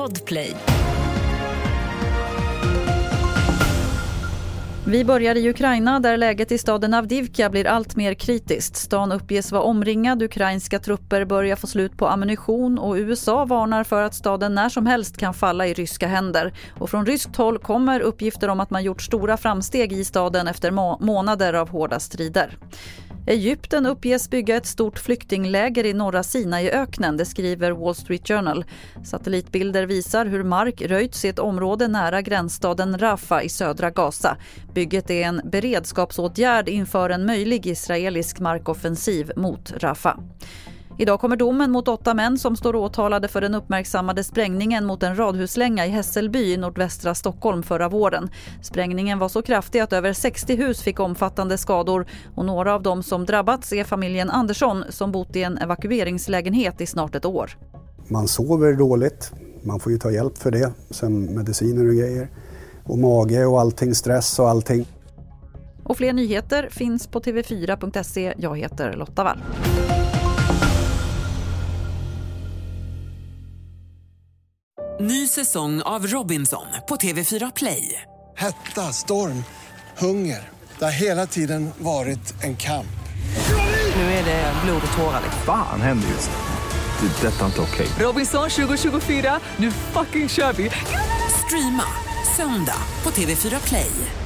Podplay. Vi börjar i Ukraina där läget i staden Avdivka blir allt mer kritiskt. Stan uppges vara omringad, ukrainska trupper börjar få slut på ammunition och USA varnar för att staden när som helst kan falla i ryska händer. Och från ryskt håll kommer uppgifter om att man gjort stora framsteg i staden efter må månader av hårda strider. Egypten uppges bygga ett stort flyktingläger i norra Sinaiöknen, det skriver Wall Street Journal. Satellitbilder visar hur mark röjts i ett område nära gränsstaden Rafah i södra Gaza. Bygget är en beredskapsåtgärd inför en möjlig israelisk markoffensiv mot Rafah. Idag kommer domen mot åtta män som står åtalade för den uppmärksammade sprängningen mot en radhuslänga i Hässelby i nordvästra Stockholm förra våren. Sprängningen var så kraftig att över 60 hus fick omfattande skador och några av dem som drabbats är familjen Andersson som bott i en evakueringslägenhet i snart ett år. Man sover dåligt, man får ju ta hjälp för det, sen mediciner och grejer. Och mage och allting, stress och allting. Och fler nyheter finns på tv4.se. Jag heter Lotta Wall. Ny säsong av Robinson på TV4 Play. Hetta, storm, hunger. Det har hela tiden varit en kamp. Nu är det blod och tårar. Fan händer just nu. Det. är Detta är inte okej. Robinson 2024, nu fucking kör vi! Streama söndag på TV4 Play.